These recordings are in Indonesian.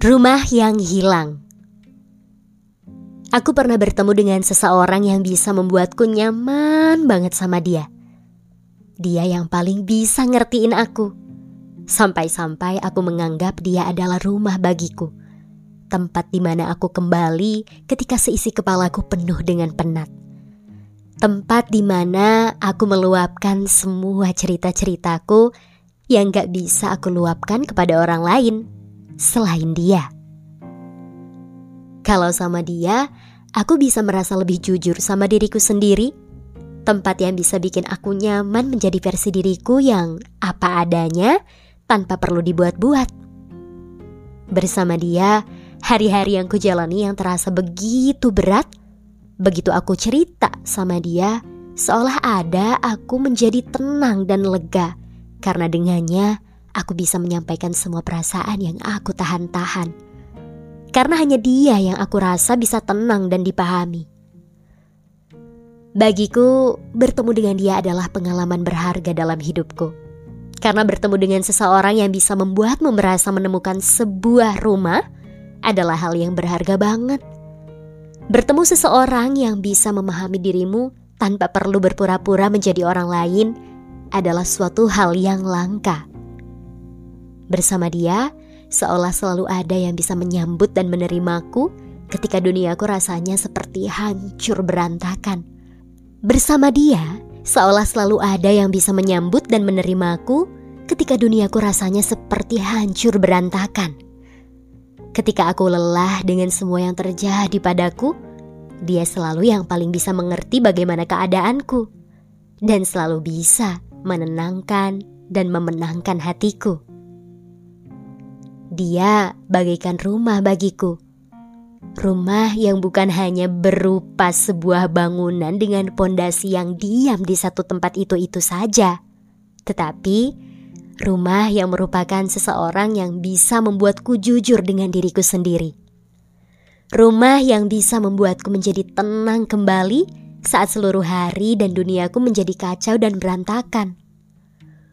Rumah yang hilang. Aku pernah bertemu dengan seseorang yang bisa membuatku nyaman banget sama dia. Dia yang paling bisa ngertiin aku. Sampai-sampai aku menganggap dia adalah rumah bagiku. Tempat di mana aku kembali ketika seisi kepalaku penuh dengan penat. Tempat di mana aku meluapkan semua cerita-ceritaku yang gak bisa aku luapkan kepada orang lain selain dia. Kalau sama dia, aku bisa merasa lebih jujur sama diriku sendiri. Tempat yang bisa bikin aku nyaman menjadi versi diriku yang apa adanya tanpa perlu dibuat-buat. Bersama dia, hari-hari yang kujalani yang terasa begitu berat, begitu aku cerita sama dia, seolah ada aku menjadi tenang dan lega karena dengannya aku bisa menyampaikan semua perasaan yang aku tahan-tahan. Karena hanya dia yang aku rasa bisa tenang dan dipahami. Bagiku, bertemu dengan dia adalah pengalaman berharga dalam hidupku. Karena bertemu dengan seseorang yang bisa membuatmu merasa menemukan sebuah rumah adalah hal yang berharga banget. Bertemu seseorang yang bisa memahami dirimu tanpa perlu berpura-pura menjadi orang lain adalah suatu hal yang langka. Bersama dia, seolah selalu ada yang bisa menyambut dan menerimaku ketika duniaku rasanya seperti hancur berantakan. Bersama dia, seolah selalu ada yang bisa menyambut dan menerimaku ketika duniaku rasanya seperti hancur berantakan. Ketika aku lelah dengan semua yang terjadi padaku, dia selalu yang paling bisa mengerti bagaimana keadaanku dan selalu bisa menenangkan dan memenangkan hatiku. Dia bagaikan rumah bagiku. Rumah yang bukan hanya berupa sebuah bangunan dengan pondasi yang diam di satu tempat itu-itu saja, tetapi rumah yang merupakan seseorang yang bisa membuatku jujur dengan diriku sendiri. Rumah yang bisa membuatku menjadi tenang kembali saat seluruh hari dan duniaku menjadi kacau dan berantakan.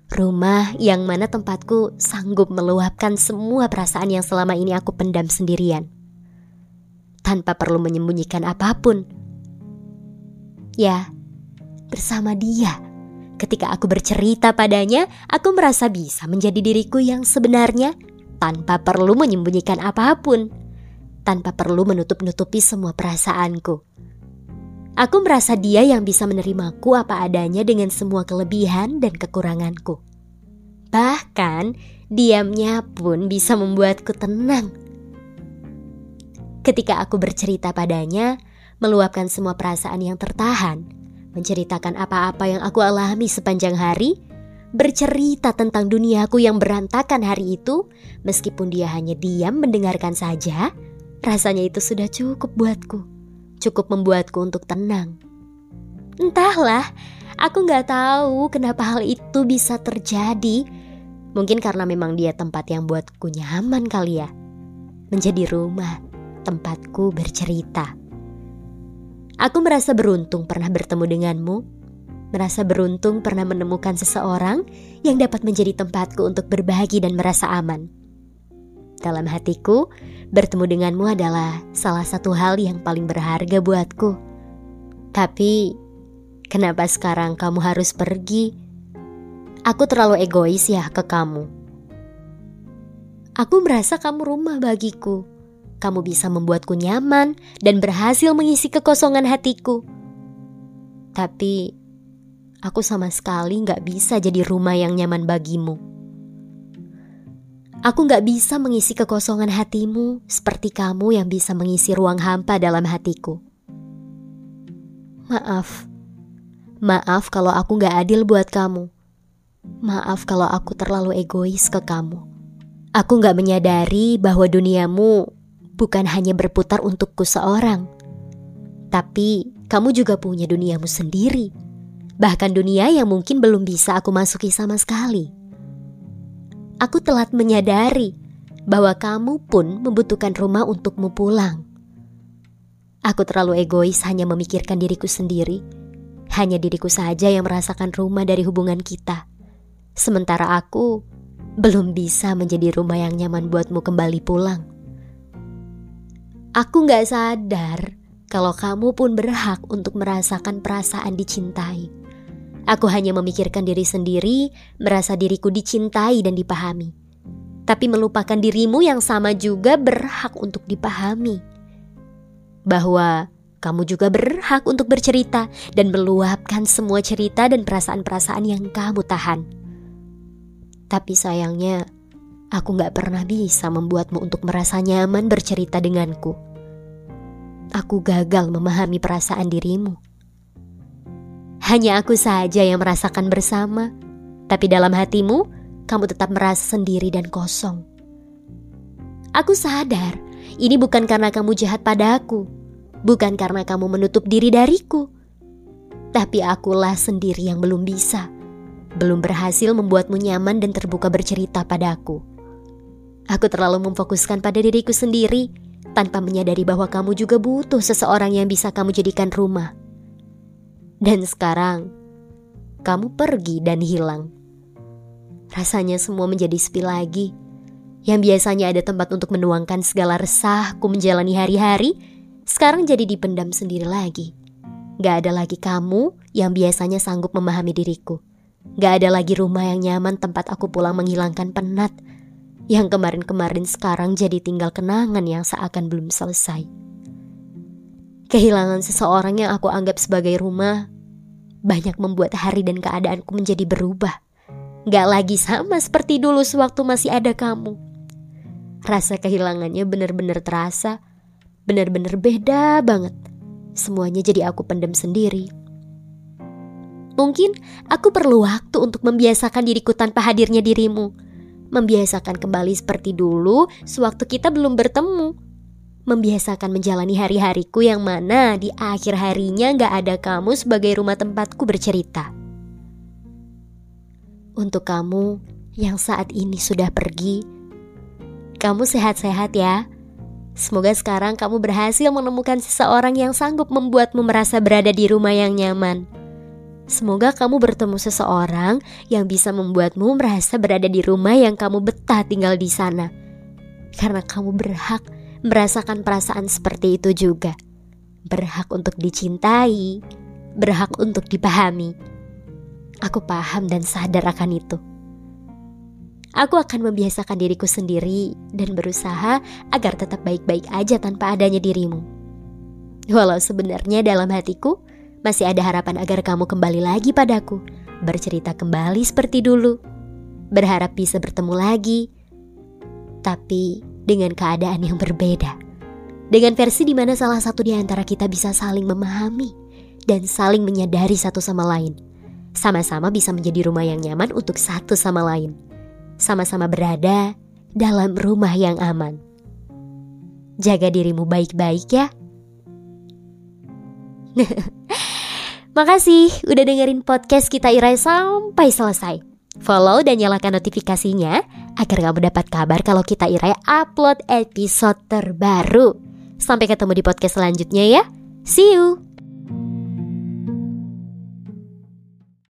Rumah yang mana tempatku sanggup meluapkan semua perasaan yang selama ini aku pendam sendirian. Tanpa perlu menyembunyikan apa pun. Ya, bersama dia. Ketika aku bercerita padanya, aku merasa bisa menjadi diriku yang sebenarnya tanpa perlu menyembunyikan apa pun. Tanpa perlu menutup-nutupi semua perasaanku. Aku merasa dia yang bisa menerimaku apa adanya dengan semua kelebihan dan kekuranganku. Bahkan, diamnya pun bisa membuatku tenang. Ketika aku bercerita padanya, meluapkan semua perasaan yang tertahan, menceritakan apa-apa yang aku alami sepanjang hari, bercerita tentang duniaku yang berantakan hari itu, meskipun dia hanya diam mendengarkan saja, rasanya itu sudah cukup buatku cukup membuatku untuk tenang. Entahlah, aku nggak tahu kenapa hal itu bisa terjadi. Mungkin karena memang dia tempat yang buatku nyaman kali ya. Menjadi rumah, tempatku bercerita. Aku merasa beruntung pernah bertemu denganmu. Merasa beruntung pernah menemukan seseorang yang dapat menjadi tempatku untuk berbagi dan merasa aman. Dalam hatiku, bertemu denganmu adalah salah satu hal yang paling berharga buatku. Tapi, kenapa sekarang kamu harus pergi? Aku terlalu egois ya ke kamu. Aku merasa kamu rumah bagiku. Kamu bisa membuatku nyaman dan berhasil mengisi kekosongan hatiku. Tapi, aku sama sekali gak bisa jadi rumah yang nyaman bagimu. Aku gak bisa mengisi kekosongan hatimu seperti kamu yang bisa mengisi ruang hampa dalam hatiku. Maaf, maaf kalau aku gak adil buat kamu. Maaf kalau aku terlalu egois ke kamu. Aku gak menyadari bahwa duniamu bukan hanya berputar untukku seorang, tapi kamu juga punya duniamu sendiri. Bahkan dunia yang mungkin belum bisa aku masuki sama sekali aku telah menyadari bahwa kamu pun membutuhkan rumah untukmu pulang. Aku terlalu egois hanya memikirkan diriku sendiri. Hanya diriku saja yang merasakan rumah dari hubungan kita. Sementara aku belum bisa menjadi rumah yang nyaman buatmu kembali pulang. Aku gak sadar kalau kamu pun berhak untuk merasakan perasaan dicintai. Aku hanya memikirkan diri sendiri, merasa diriku dicintai dan dipahami. Tapi melupakan dirimu yang sama juga berhak untuk dipahami. Bahwa kamu juga berhak untuk bercerita dan meluapkan semua cerita dan perasaan-perasaan yang kamu tahan. Tapi sayangnya, aku gak pernah bisa membuatmu untuk merasa nyaman bercerita denganku. Aku gagal memahami perasaan dirimu. Hanya aku saja yang merasakan bersama, tapi dalam hatimu, kamu tetap merasa sendiri dan kosong. Aku sadar, ini bukan karena kamu jahat padaku, bukan karena kamu menutup diri dariku, tapi akulah sendiri yang belum bisa, belum berhasil membuatmu nyaman dan terbuka bercerita padaku. Aku terlalu memfokuskan pada diriku sendiri tanpa menyadari bahwa kamu juga butuh seseorang yang bisa kamu jadikan rumah. Dan sekarang, kamu pergi dan hilang. Rasanya semua menjadi sepi lagi. Yang biasanya ada tempat untuk menuangkan segala resahku menjalani hari-hari, sekarang jadi dipendam sendiri lagi. Gak ada lagi kamu yang biasanya sanggup memahami diriku. Gak ada lagi rumah yang nyaman tempat aku pulang menghilangkan penat. Yang kemarin-kemarin sekarang jadi tinggal kenangan yang seakan belum selesai. Kehilangan seseorang yang aku anggap sebagai rumah banyak membuat hari dan keadaanku menjadi berubah. Gak lagi sama seperti dulu sewaktu masih ada kamu. Rasa kehilangannya benar-benar terasa, benar-benar beda banget. Semuanya jadi aku pendem sendiri. Mungkin aku perlu waktu untuk membiasakan diriku tanpa hadirnya dirimu. Membiasakan kembali seperti dulu sewaktu kita belum bertemu membiasakan menjalani hari-hariku yang mana di akhir harinya gak ada kamu sebagai rumah tempatku bercerita. Untuk kamu yang saat ini sudah pergi, kamu sehat-sehat ya. Semoga sekarang kamu berhasil menemukan seseorang yang sanggup membuatmu merasa berada di rumah yang nyaman. Semoga kamu bertemu seseorang yang bisa membuatmu merasa berada di rumah yang kamu betah tinggal di sana. Karena kamu berhak merasakan perasaan seperti itu juga. Berhak untuk dicintai, berhak untuk dipahami. Aku paham dan sadar akan itu. Aku akan membiasakan diriku sendiri dan berusaha agar tetap baik-baik aja tanpa adanya dirimu. Walau sebenarnya dalam hatiku masih ada harapan agar kamu kembali lagi padaku, bercerita kembali seperti dulu, berharap bisa bertemu lagi. Tapi dengan keadaan yang berbeda. Dengan versi di mana salah satu di antara kita bisa saling memahami dan saling menyadari satu sama lain. Sama-sama bisa menjadi rumah yang nyaman untuk satu sama lain. Sama-sama berada dalam rumah yang aman. Jaga dirimu baik-baik ya. Makasih udah dengerin podcast kita Irai sampai selesai. Follow dan nyalakan notifikasinya agar kamu dapat kabar kalau kita Irai upload episode terbaru. Sampai ketemu di podcast selanjutnya ya. See you.